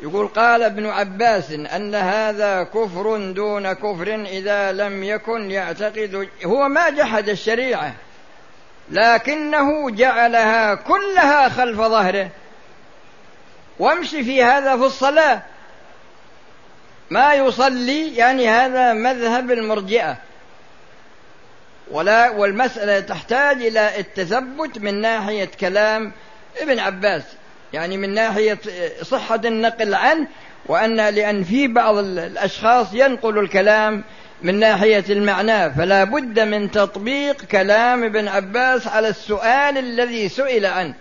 يقول قال ابن عباس أن هذا كفر دون كفر إذا لم يكن يعتقد هو ما جحد الشريعة لكنه جعلها كلها خلف ظهره. وامشي في هذا في الصلاة. ما يصلي يعني هذا مذهب المرجئة. ولا والمسألة تحتاج إلى التثبت من ناحية كلام ابن عباس. يعني من ناحية صحة النقل عنه وأن لأن في بعض الأشخاص ينقل الكلام من ناحية المعنى فلا بد من تطبيق كلام ابن عباس على السؤال الذي سئل عنه.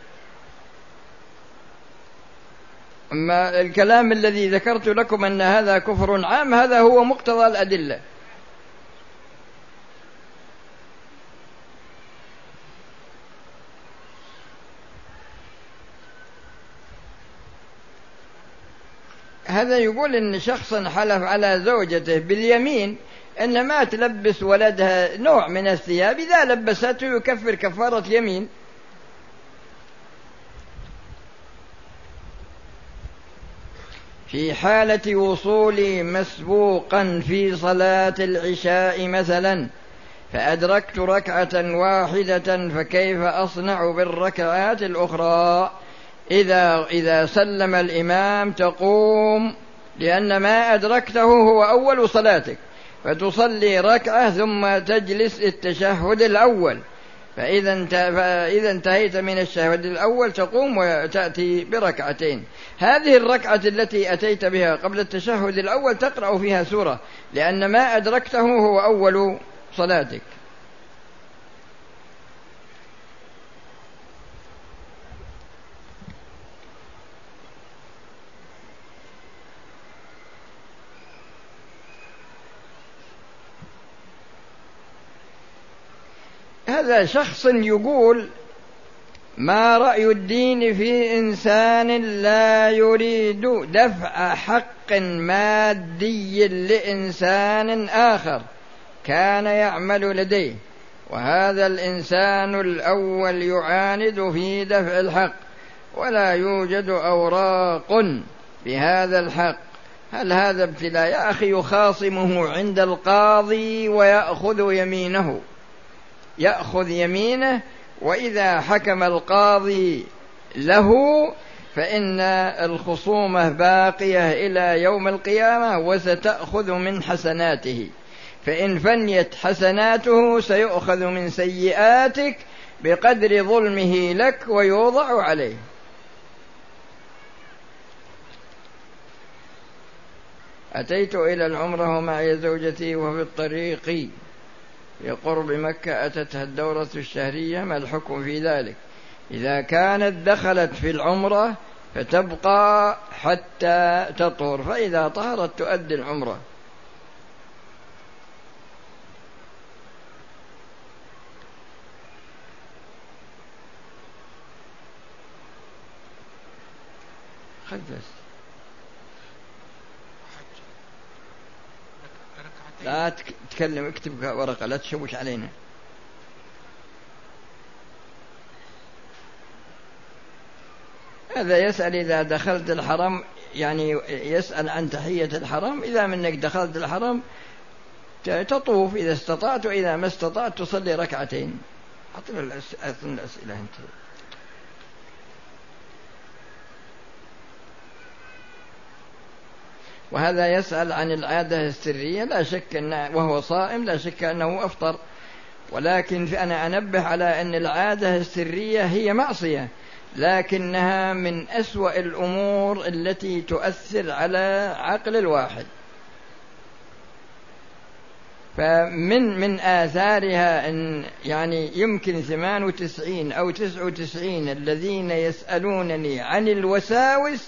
أما الكلام الذي ذكرت لكم أن هذا كفر عام هذا هو مقتضى الأدلة. هذا يقول إن شخصا حلف على زوجته باليمين إن ما تلبس ولدها نوع من الثياب إذا لبسته يكفر كفارة يمين في حالة وصولي مسبوقا في صلاة العشاء مثلا فأدركت ركعة واحدة فكيف أصنع بالركعات الأخرى؟ إذا إذا سلم الإمام تقوم لأن ما أدركته هو أول صلاتك فتصلي ركعة ثم تجلس التشهد الأول. فإذا فإذا انتهيت من الشهد الأول تقوم وتأتي بركعتين. هذه الركعة التي أتيت بها قبل التشهد الأول تقرأ فيها سورة لأن ما أدركته هو أول صلاتك. هذا شخص يقول ما رأي الدين في إنسان لا يريد دفع حق مادي لإنسان آخر كان يعمل لديه وهذا الإنسان الأول يعاند في دفع الحق ولا يوجد أوراق بهذا الحق. هل هذا ابتلاء يا أخي يخاصمه عند القاضي ويأخذ يمينه؟ يأخذ يمينه وإذا حكم القاضي له فإن الخصومة باقية إلى يوم القيامة وستأخذ من حسناته. فإن فنيت حسناته سيؤخذ من سيئاتك بقدر ظلمه لك ويوضع عليه. أتيت إلى العمرة ومعي زوجتي وفي الطريق. في قرب مكة أتتها الدورة الشهرية ما الحكم في ذلك؟ إذا كانت دخلت في العمرة فتبقى حتى تطهر فإذا طهرت تؤدي العمرة. خذ لا تتكلم اكتب ورقة لا تشوش علينا. هذا يسأل إذا دخلت الحرم يعني يسأل عن تحية الحرم. إذا منك دخلت الحرم تطوف. إذا استطعت وإذا ما استطعت تصلي ركعتين. أعطنا الأسئلة أنت. وهذا يسأل عن العادة السرية لا شك أن وهو صائم لا شك أنه أفطر. ولكن أنا أنبه على أن العادة السرية هي معصية لكنها من أسوأ الأمور التي تؤثر على عقل الواحد. فمن من آثارها أن يعني يمكن ثمان وتسعين أو تسع وتسعين الذين يسألونني عن الوساوس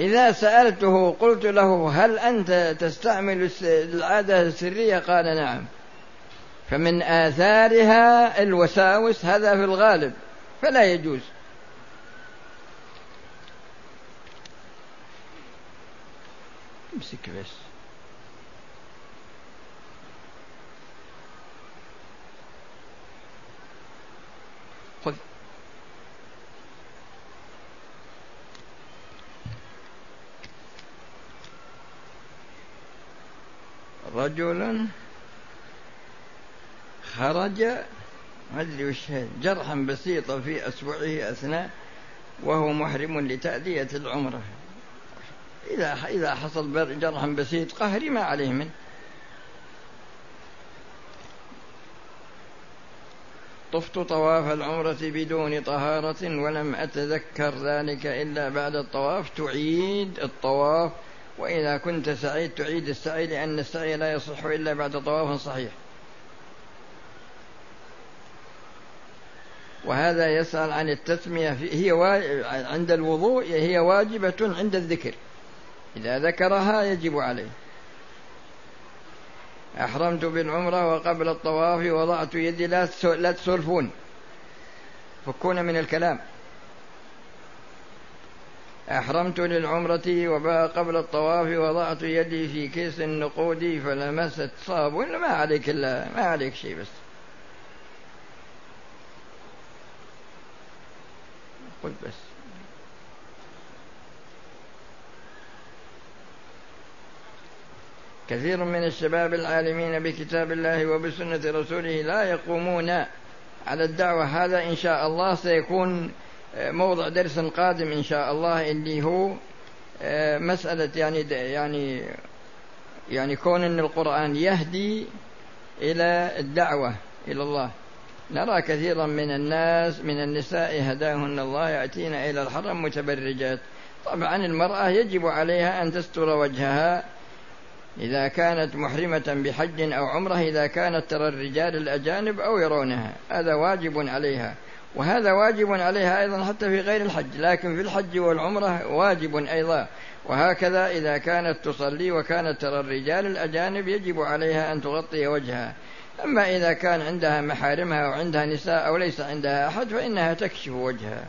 إذا سألته قلت له هل أنت تستعمل العادة السرية؟ قال نعم. فمن آثارها الوساوس هذا في الغالب فلا يجوز. امسك بس. رجل خرج وش جرحا بسيطا في أسبوعه أثناء وهو محرم لتأدية العمرة. إذا إذا حصل جرح بسيط قهري ما عليه منه. طفت طواف العمرة بدون طهارة ولم أتذكر ذلك إلا بعد الطواف. تعيد الطواف وإذا كنت سعيد تعيد السعي لأن السعي لا يصح إلا بعد طواف صحيح. وهذا يسأل عن التسمية هي عند الوضوء هي واجبة عند الذكر. إذا ذكرها يجب عليه. أحرمت بالعمرة وقبل الطواف وضعت يدي لا تسولفون. فكون من الكلام. أحرمت للعمرة وقبل الطواف وضعت يدي في كيس النقود فلمست صابون ما عليك إلا ما عليك شيء بس. قل بس. كثير من الشباب العالمين بكتاب الله وبسنة رسوله لا يقومون على الدعوة. هذا إن شاء الله سيكون موضع درس قادم إن شاء الله اللي هو آه، مسألة يعني يعني يعني كون أن القرآن يهدي إلى الدعوة إلى الله. نرى كثيرا من الناس من النساء هداهن الله يأتين إلى الحرم متبرجات. طبعا المرأة يجب عليها أن تستر وجهها إذا كانت محرمة بحج أو عمرة إذا كانت ترى الرجال الأجانب أو يرونها. هذا واجب عليها. وهذا واجب عليها أيضا حتى في غير الحج لكن في الحج والعمرة واجب أيضا. وهكذا إذا كانت تصلي وكانت ترى الرجال الأجانب يجب عليها أن تغطي وجهها. أما إذا كان عندها محارمها أو عندها نساء أو ليس عندها أحد فإنها تكشف وجهها.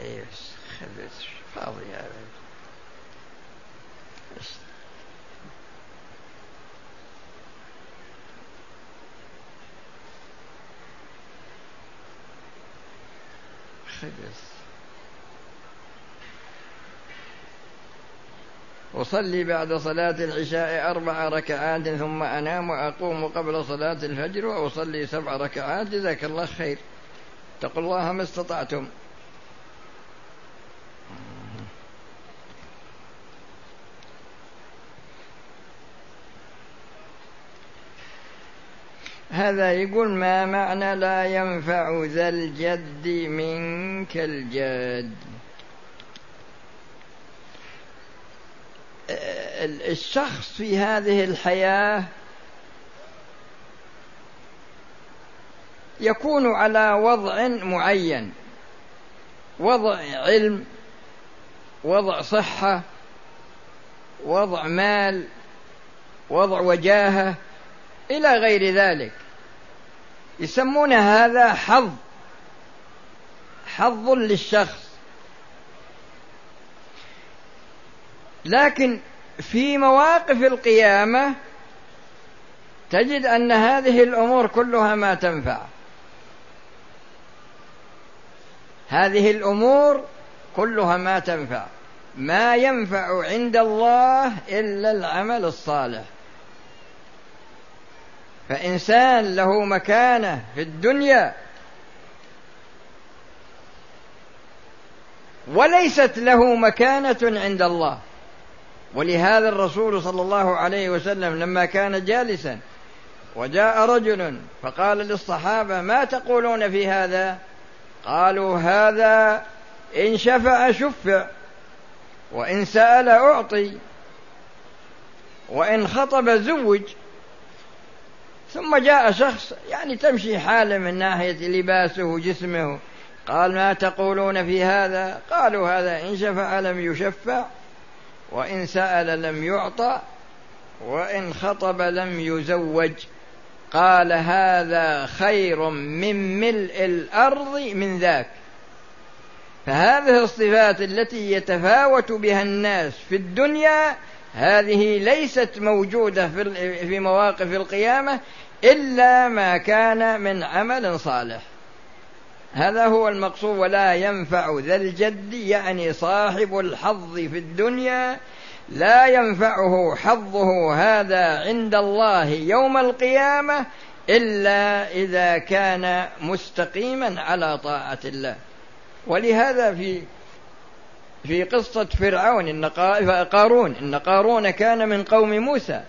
اي بس خليت فاضي هذا خلص أصلي بعد صلاة العشاء أربع ركعات ثم أنام وأقوم قبل صلاة الفجر وأصلي سبع ركعات جزاك الله خير. اتقوا الله ما استطعتم. هذا يقول ما معنى لا ينفع ذا الجد منك الجد؟ الشخص في هذه الحياة يكون على وضع معين وضع علم وضع صحة وضع مال وضع وجاهة إلى غير ذلك. يسمون هذا حظ حظ للشخص. لكن في مواقف القيامة تجد أن هذه الأمور كلها ما تنفع. هذه الأمور كلها ما تنفع. ما ينفع عند الله إلا العمل الصالح. فإنسان له مكانة في الدنيا. وليست له مكانة عند الله. ولهذا الرسول صلى الله عليه وسلم لما كان جالسا وجاء رجل فقال للصحابة ما تقولون في هذا؟ قالوا هذا إن شفع شفع وإن سأل أعطي وإن خطب زوج ثم جاء شخص يعني تمشي حاله من ناحية لباسه وجسمه. قال ما تقولون في هذا؟ قالوا هذا إن شفع لم يشفع وإن سأل لم يعطى وإن خطب لم يزوج. قال هذا خير من ملء الأرض من ذاك. فهذه الصفات التي يتفاوت بها الناس في الدنيا هذه ليست موجودة في مواقف القيامة إلا ما كان من عمل صالح. هذا هو المقصود ولا ينفع ذا الجد يعني صاحب الحظ في الدنيا لا ينفعه حظه هذا عند الله يوم القيامة إلا إذا كان مستقيما على طاعة الله. ولهذا في في قصة فرعون إن قارون إن قارون كان من قوم موسى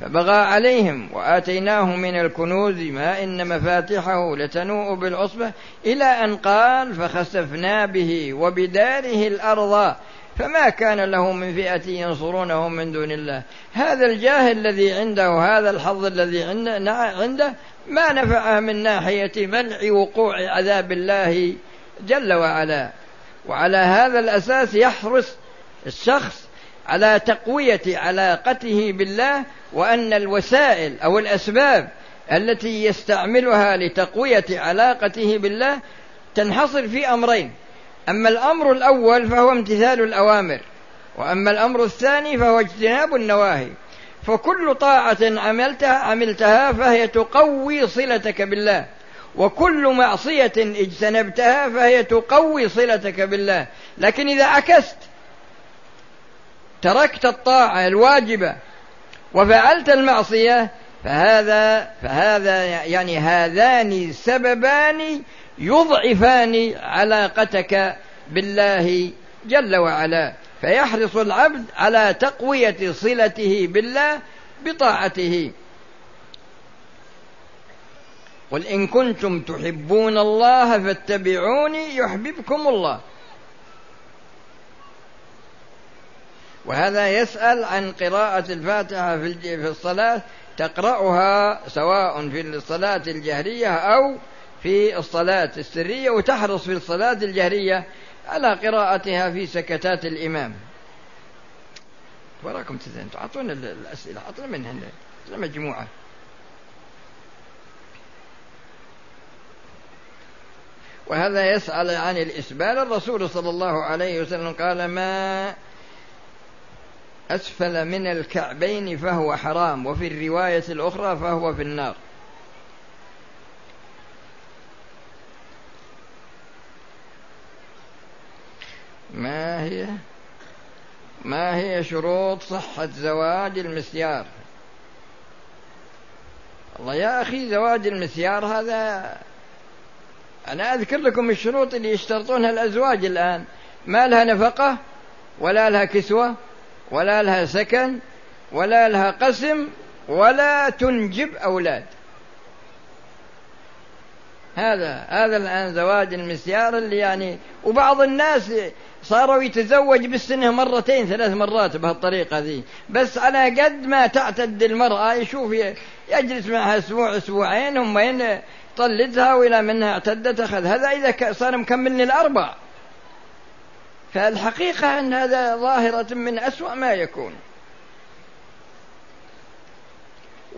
فبغى عليهم وآتيناه من الكنوز ما إن مفاتحه لتنوء بالعصبة إلى أن قال فخسفنا به وبداره الأرض فما كان له من فئة ينصرونه من دون الله. هذا الجاه الذي عنده هذا الحظ الذي عنده ما نفعه من ناحية منع وقوع عذاب الله جل وعلا. وعلى هذا الأساس يحرص الشخص على تقوية علاقته بالله وأن الوسائل أو الأسباب التي يستعملها لتقوية علاقته بالله تنحصر في أمرين. أما الأمر الأول فهو امتثال الأوامر وأما الأمر الثاني فهو اجتناب النواهي. فكل طاعة عملتها عملتها فهي تقوي صلتك بالله. وكل معصية اجتنبتها فهي تقوي صلتك بالله. لكن إذا عكست تركت الطاعة الواجبة وفعلت المعصية فهذا فهذا يعني هذان سببان يضعفان علاقتك بالله جل وعلا. فيحرص العبد على تقوية صلته بالله بطاعته. قل إن كنتم تحبون الله فاتبعوني يحببكم الله. وهذا يسأل عن قراءة الفاتحة في الصلاة تقرأها سواء في الصلاة الجهرية أو في الصلاة السرية وتحرص في الصلاة الجهرية على قراءتها في سكتات الإمام. وراكم تزين أعطونا الأسئلة أعطونا منها مجموعة. وهذا يسأل عن الإسبال. الرسول صلى الله عليه وسلم قال ما أسفل من الكعبين فهو حرام وفي الرواية الأخرى فهو في النار. ما هي؟ ما هي شروط صحة زواج المسيار؟ الله يا أخي زواج المسيار هذا أنا أذكر لكم الشروط اللي يشترطونها الأزواج الآن. ما لها نفقة ولا لها كسوة ولا لها سكن ولا لها قسم ولا تنجب أولاد. هذا هذا الآن زواج المسيار اللي يعني وبعض الناس صاروا يتزوج بالسنة مرتين ثلاث مرات بهالطريقة ذي. بس على قد ما تعتد المرأة يشوف يجلس معها أسبوع أسبوعين هم طلدها وإلى منها اعتدت أخذ. هذا إذا صار مكمل الأربع فالحقيقة أن هذا ظاهرة من أسوأ ما يكون.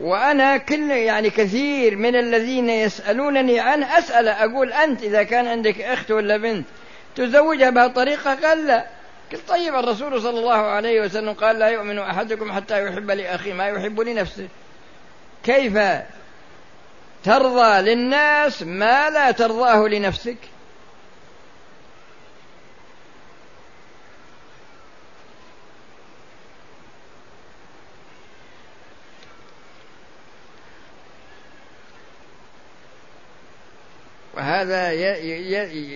وأنا كل يعني كثير من الذين يسألونني عنه أسأل أقول أنت إذا كان عندك أخت ولا بنت تزوجها بهالطريقة؟ قال لا. قلت طيب الرسول صلى الله عليه وسلم قال لا يؤمن أحدكم حتى يحب لأخيه ما يحب لنفسه. كيف؟ ترضى للناس ما لا ترضاه لنفسك. وهذا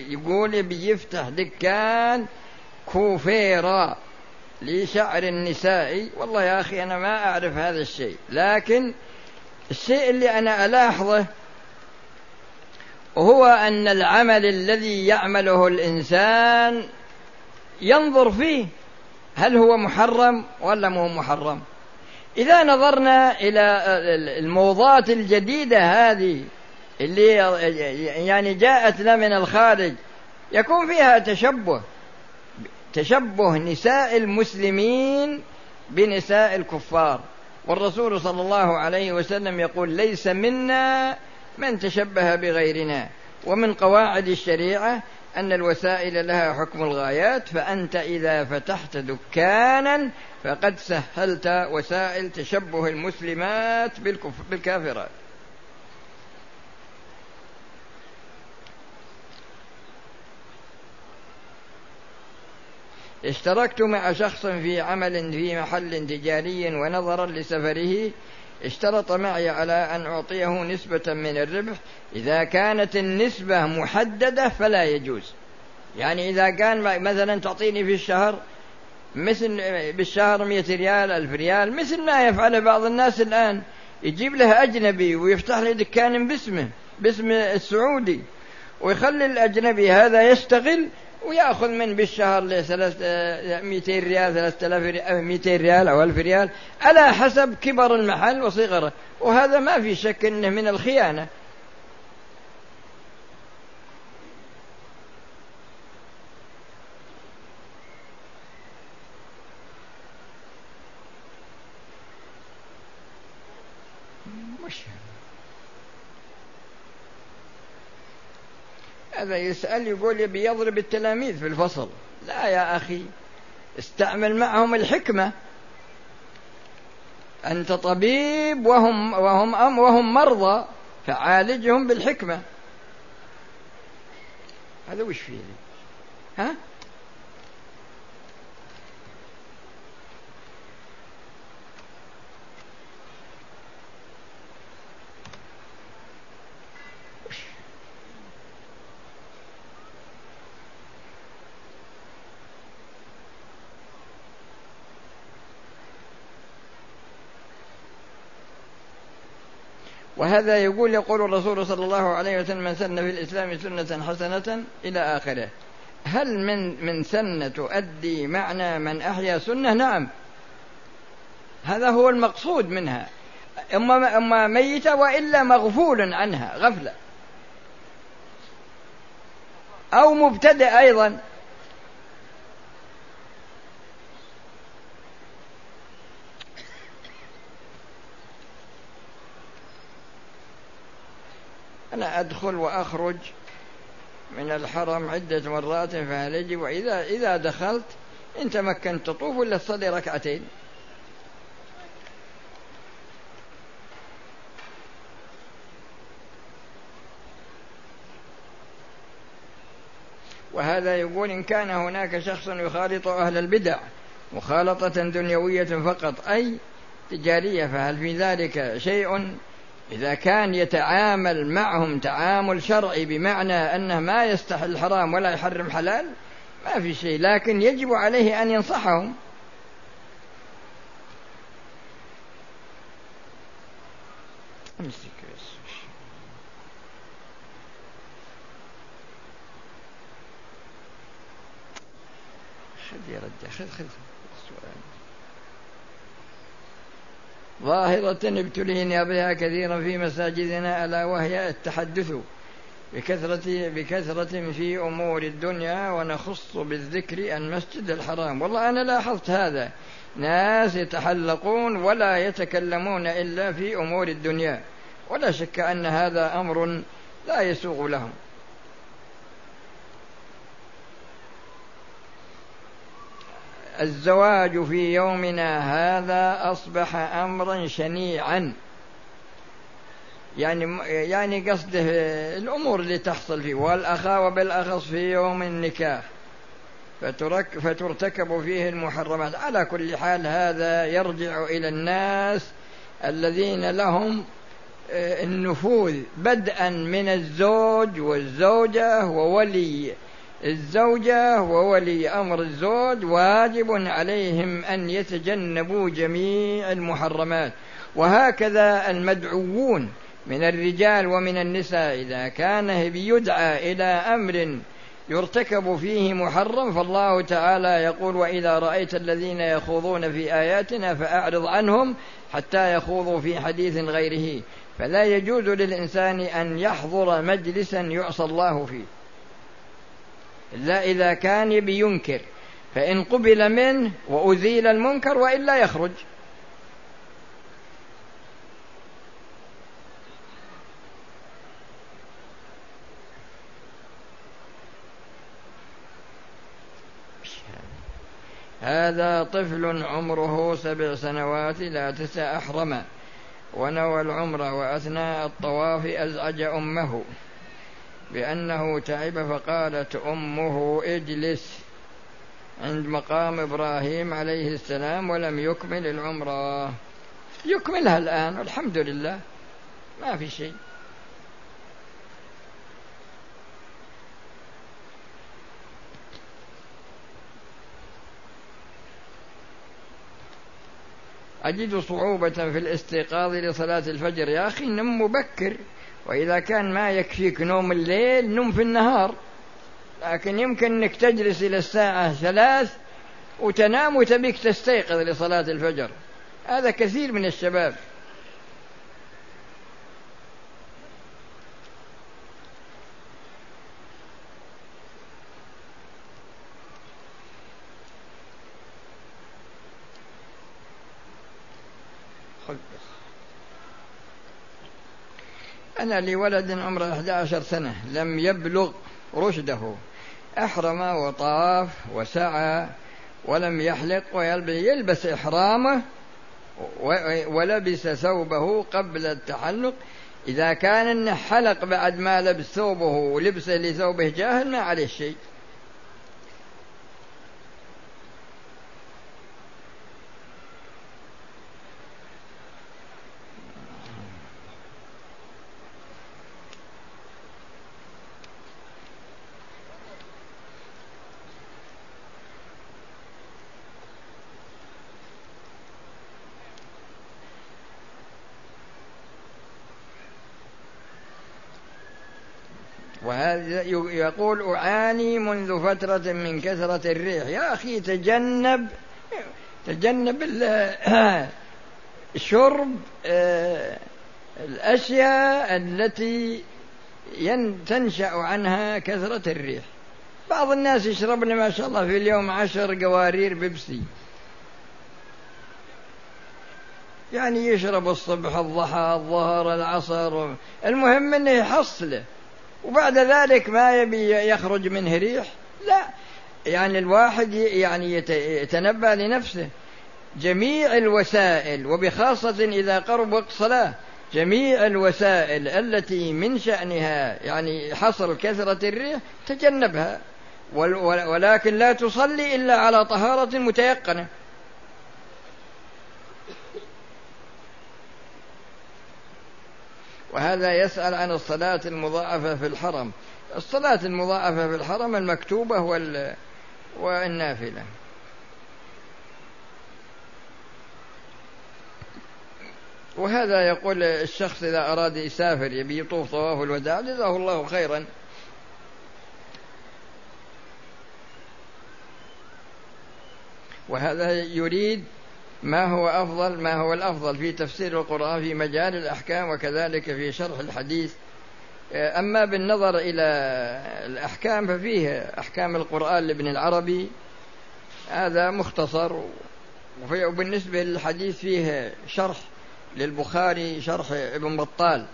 يقول بيفتح دكان كوفيرا لشعر النساء. والله يا أخي أنا ما أعرف هذا الشيء لكن الشيء اللي أنا ألاحظه هو أن العمل الذي يعمله الإنسان ينظر فيه هل هو محرم ولا مو محرم. إذا نظرنا إلى الموضات الجديدة هذه اللي يعني جاءت لنا من الخارج يكون فيها تشبه تشبه نساء المسلمين بنساء الكفار. والرسول صلى الله عليه وسلم يقول ليس منا من تشبه بغيرنا ومن قواعد الشريعة أن الوسائل لها حكم الغايات فأنت إذا فتحت دكانا فقد سهلت وسائل تشبه المسلمات بالكافرات. اشتركت مع شخص في عمل في محل تجاري ونظرا لسفره اشترط معي على أن أعطيه نسبة من الربح. إذا كانت النسبة محددة فلا يجوز. يعني إذا كان مثلا تعطيني في الشهر مثل بالشهر مئة ريال ألف ريال مثل ما يفعل بعض الناس الآن. يجيب له أجنبي ويفتح له دكان باسمه باسم السعودي ويخلي الأجنبي هذا يشتغل ويأخذ من بالشهر لثلاث 200 ريال 3000 200 ريال أو 1000 ريال على حسب كبر المحل وصغره. وهذا ما في شك أنه من الخيانة. هذا يسأل يقول يبي يضرب التلاميذ في الفصل. لا يا أخي استعمل معهم الحكمة. أنت طبيب وهم وهم أم وهم مرضى فعالجهم بالحكمة. هذا وش فيه؟ ها؟ وهذا يقول يقول الرسول صلى الله عليه وسلم من سن في الإسلام سنة حسنة إلى آخره. هل من من سنة تؤدي معنى من أحيا سنة؟ نعم. هذا هو المقصود منها. إما إما ميتة وإلا مغفول عنها غفلة. أو مبتدئ أيضا. أدخل وأخرج من الحرم عدة مرات فهل يجب؟ وإذا إذا دخلت إن تمكنت تطوف ولا تصلي ركعتين؟ وهذا يقول إن كان هناك شخص يخالط أهل البدع مخالطة دنيوية فقط أي تجارية فهل في ذلك شيء؟ إذا كان يتعامل معهم تعامل شرعي بمعنى أنه ما يستحل حرام ولا يحرم حلال ما في شيء لكن يجب عليه أن ينصحهم. أمسك بس. خذ يا رجال خذ خذ السؤال ظاهرة ابتلينا بها كثيرا في مساجدنا ألا وهي التحدث بكثرة بكثرة في أمور الدنيا ونخص بالذكر المسجد الحرام. والله أنا لاحظت هذا. ناس يتحلقون ولا يتكلمون إلا في أمور الدنيا. ولا شك أن هذا أمر لا يسوغ لهم. الزواج في يومنا هذا أصبح أمرا شنيعا. يعني يعني قصده الأمور اللي تحصل فيه والأخاوة بالأخص في يوم النكاح. فترك فترتكب فيه المحرمات. على كل حال هذا يرجع إلى الناس الذين لهم آه، النفوذ بدءا من الزوج والزوجة وولي. الزوجة وولي أمر الزوج واجب عليهم أن يتجنبوا جميع المحرمات. وهكذا المدعوون من الرجال ومن النساء إذا كان بيدعى إلى أمر يرتكب فيه محرم فالله تعالى يقول وإذا رأيت الذين يخوضون في آياتنا فأعرض عنهم حتى يخوضوا في حديث غيره فلا يجوز للإنسان أن يحضر مجلسا يعصى الله فيه. إلا إذا كان يبي ينكر فإن قبل منه وأزيل المنكر وإلا يخرج. هذا طفل عمره سبع سنوات لا تسع أحرم ونوى العمرة وأثناء الطواف أزعج أمه. بأنه تعب فقالت أمه اجلس عند مقام إبراهيم عليه السلام ولم يكمل العمرة. يكملها الآن والحمد لله. ما في شيء. أجد صعوبة في الاستيقاظ لصلاة الفجر. يا أخي نم مبكر. وإذا كان ما يكفيك نوم الليل نم في النهار. لكن يمكن أنك تجلس إلى الساعة ثلاث وتنام وتبيك تستيقظ لصلاة الفجر. هذا كثير من الشباب. أنا لولد عمره 11 سنة لم يبلغ رشده. أحرم وطاف وسعى ولم يحلق ويلبس إحرامه ولبس ثوبه قبل التحلق. إذا كان حلق بعد ما لبس ثوبه ولبسه لثوبه جاهل ما عليه شيء. وهذا يقول أعاني منذ فترة من كثرة الريح. يا أخي تجنب تجنب شرب آه، الأشياء التي تنشأ عنها كثرة الريح. بعض الناس يشربن ما شاء الله في اليوم عشر قوارير بيبسي. يعني يشرب الصبح الضحى الظهر العصر. المهم إنه يحصله. وبعد ذلك ما يبي يخرج منه ريح لا. يعني الواحد يعني يتنبأ لنفسه. جميع الوسائل وبخاصة إذا قرب وقت صلاة جميع الوسائل التي من شأنها يعني حصر كثرة الريح تجنبها. ولكن لا تصلي إلا على طهارة متيقنة. وهذا يسأل عن الصلاة المضاعفة في الحرم. الصلاة المضاعفة في الحرم المكتوبة وال... والنافلة. وهذا يقول الشخص إذا أراد يسافر يبي يطوف طواف الوداع جزاه الله خيرا. وهذا يريد ما هو أفضل؟ ما هو الأفضل في تفسير القرآن في مجال الأحكام وكذلك في شرح الحديث؟ أما بالنظر إلى الأحكام ففيه أحكام القرآن لابن العربي هذا مختصر. وبالنسبة للحديث فيه شرح للبخاري شرح ابن بطال.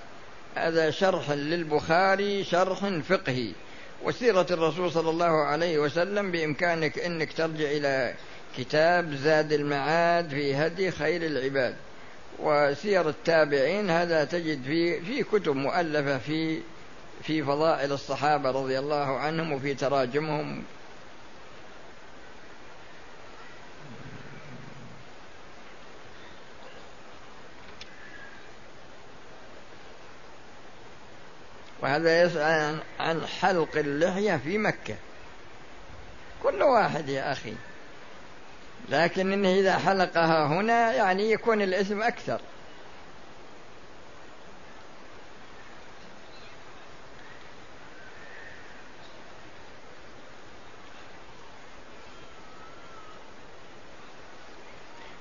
هذا شرح للبخاري شرح فقهي. وسيرة الرسول صلى الله عليه وسلم بإمكانك أنك ترجع إلى كتاب زاد المعاد في هدي خير العباد. وسير التابعين هذا تجد في في كتب مؤلفة في في فضائل الصحابة رضي الله عنهم وفي تراجمهم. وهذا يسأل عن حلق اللحية في مكة. كل واحد يا أخي. لكن إنه إذا حلقها هنا يعني يكون الإثم أكثر.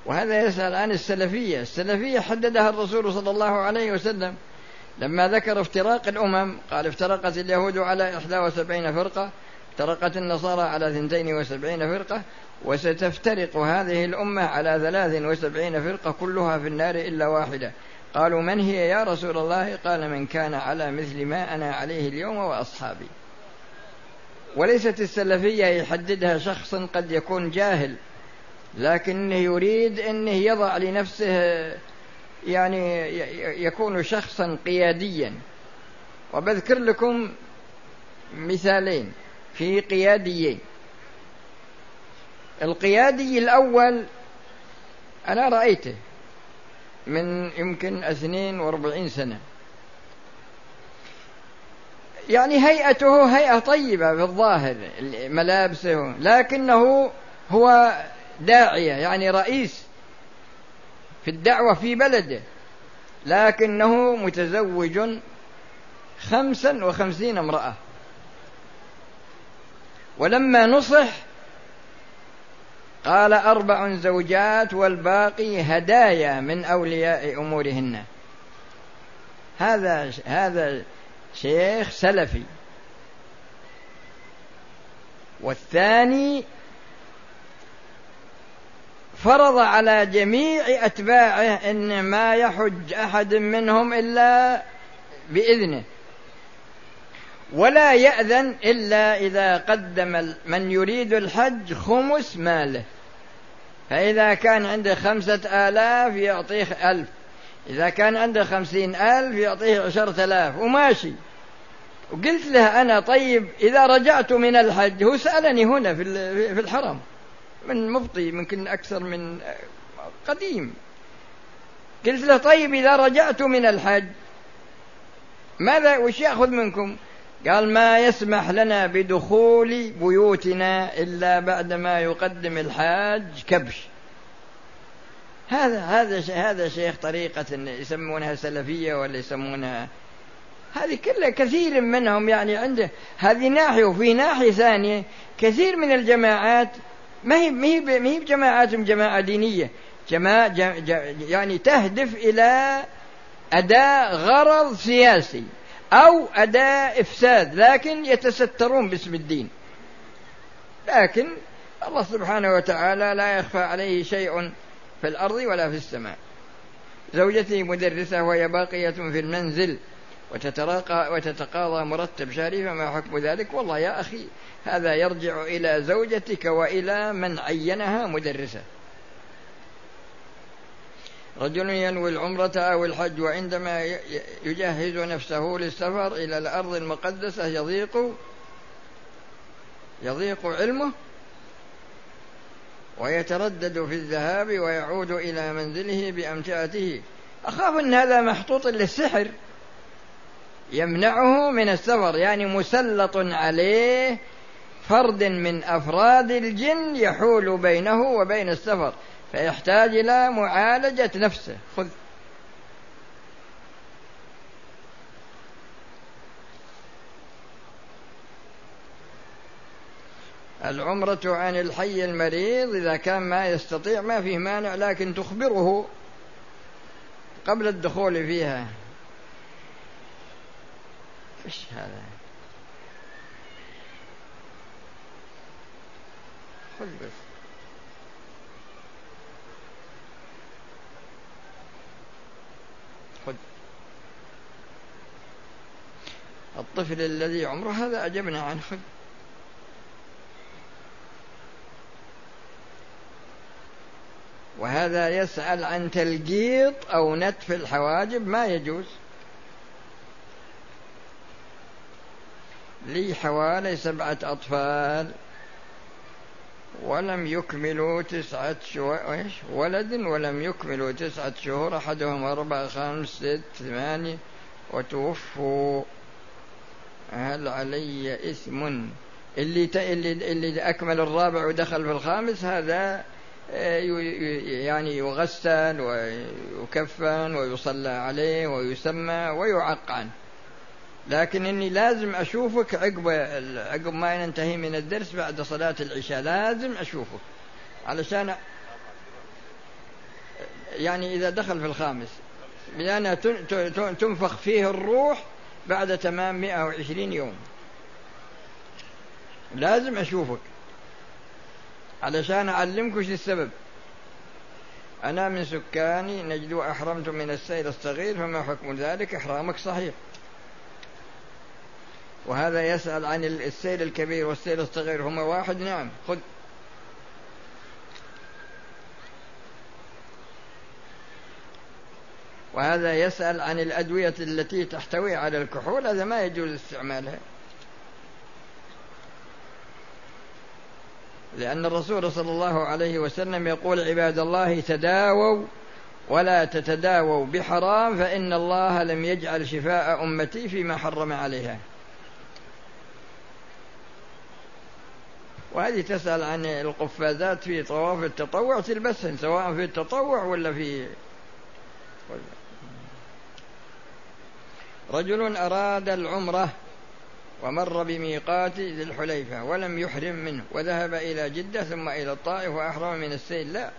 وهذا يسأل عن السلفية. السلفية حددها الرسول صلى الله عليه وسلم لما ذكر افتراق الأمم. قال افترقت اليهود على إحدى وسبعين فرقة. افترقت النصارى على ثنتين وسبعين فرقة وستفترق هذه الأمة على ثلاث وسبعين فرقة كلها في النار إلا واحدة. قالوا من هي يا رسول الله؟ قال من كان على مثل ما أنا عليه اليوم وأصحابي. وليست السلفية يحددها شخص قد يكون جاهل لكنه يريد أنه يضع لنفسه يعني يكون شخصا قياديا. وبذكر لكم مثالين. في قياديين. القيادي الأول أنا رأيته من يمكن اثنين وأربعين سنة. يعني هيئته هيئة طيبة في الظاهر ملابسه لكنه هو داعية يعني رئيس في الدعوة في بلده. لكنه متزوج خمسا وخمسين امرأة. ولما نصح قال أربع زوجات والباقي هدايا من أولياء أمورهن. هذا هذا شيخ سلفي. والثاني فرض على جميع أتباعه أن ما يحج أحد منهم إلا بإذنه. ولا يأذن إلا إذا قدم من يريد الحج خمس ماله. فإذا كان عنده خمسة آلاف يعطيه ألف. إذا كان عنده خمسين ألف يعطيه عشرة آلاف. وماشي. وقلت له أنا طيب إذا رجعت من الحج هو سألني هنا في الحرم. من مفطي يمكن أكثر من قديم. قلت له طيب إذا رجعت من الحج ماذا وش يأخذ منكم؟ قال ما يسمح لنا بدخول بيوتنا إلا بعدما يقدم الحاج كبش. هذا هذا هذا شيخ طريقة يسمونها سلفية ولا يسمونها هذه كلها كثير منهم يعني عنده هذه ناحية وفي ناحية ثانية كثير من الجماعات ما هي ما هي ما هي جماعات جماعة دينية. جماعة يعني تهدف إلى أداء غرض سياسي. أو أداء إفساد لكن يتسترون باسم الدين. لكن الله سبحانه وتعالى لا يخفى عليه شيء في الأرض ولا في السماء. زوجتي مدرسة وهي باقية في المنزل وتتراقى وتتقاضى مرتب شهري فما حكم ذلك؟ والله يا أخي هذا يرجع إلى زوجتك وإلى من عينها مدرسة. رجل ينوي العمرة أو الحج وعندما يجهز نفسه للسفر إلى الأرض المقدسة يضيق يضيق علمه ويتردد في الذهاب ويعود إلى منزله بأمتعته. أخاف أن هذا محطوط للسحر يمنعه من السفر يعني مسلط عليه فرد من أفراد الجن يحول بينه وبين السفر. فيحتاج إلى معالجة نفسه. خذ. العمرة عن الحي المريض إذا كان ما يستطيع ما فيه مانع لكن تخبره قبل الدخول فيها. إيش هذا؟ خذ بس. الطفل الذي عمره هذا أجبنا عنه. وهذا يسأل عن تلقيط أو نتف الحواجب ما يجوز. لي حوالي سبعة أطفال ولم يكملوا تسعة شهور. ولد ولم يكملوا تسعة شهور. أحدهم أربعة خمس ست ثمانية وتوفوا. هل علي إثم؟ اللي ت... اللي اللي أكمل الرابع ودخل في الخامس هذا آه، يعني يغسل ويكفن ويصلى عليه ويسمى ويعق عنه لكن إني لازم أشوفك عقب عقب ما ننتهي من الدرس بعد صلاة العشاء لازم أشوفك. علشان يعني إذا دخل في الخامس لأنها تنفخ فيه الروح بعد تمام 120 يوم. لازم أشوفك. علشان أعلمك وش السبب. أنا من سكان نجد أحرمت من السيل الصغير فما حكم ذلك؟ إحرامك صحيح. وهذا يسأل عن السيل الكبير والسيل الصغير. هما واحد نعم. خذ. وهذا يسأل عن الأدوية التي تحتوي على الكحول هذا ما يجوز استعمالها. لأن الرسول صلى الله عليه وسلم يقول عباد الله تداووا ولا تتداووا بحرام فإن الله لم يجعل شفاء أمتي فيما حرم عليها. وهذه تسأل عن القفازات في طواف التطوع تلبسهن سواء في التطوع ولا في رجل أراد العمرة ومر بميقات ذي الحليفة ولم يحرم منه وذهب إلى جدة ثم إلى الطائف وأحرم من السيل. لا.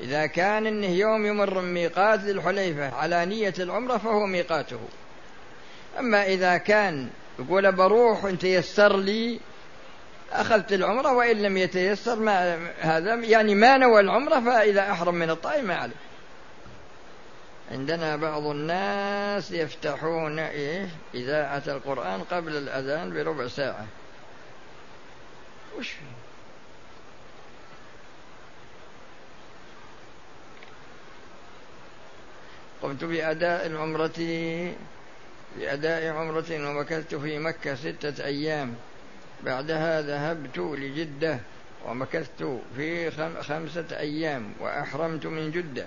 إذا كان إنه يوم يمر ميقات ذي الحليفة على نية العمرة فهو ميقاته. أما إذا كان يقول بروح إن تيسر لي أخذت العمرة وإن لم يتيسر ما هذا يعني ما نوى العمرة فإذا أحرم من الطائف ما عليه. عندنا بعض الناس يفتحون إيه؟ إذاعة القرآن قبل الأذان بربع ساعة. وش؟ قمت بأداء العمرة بأداء عمرة ومكثت في مكة ستة أيام. بعدها ذهبت لجدة ومكثت في خمسة أيام وأحرمت من جدة.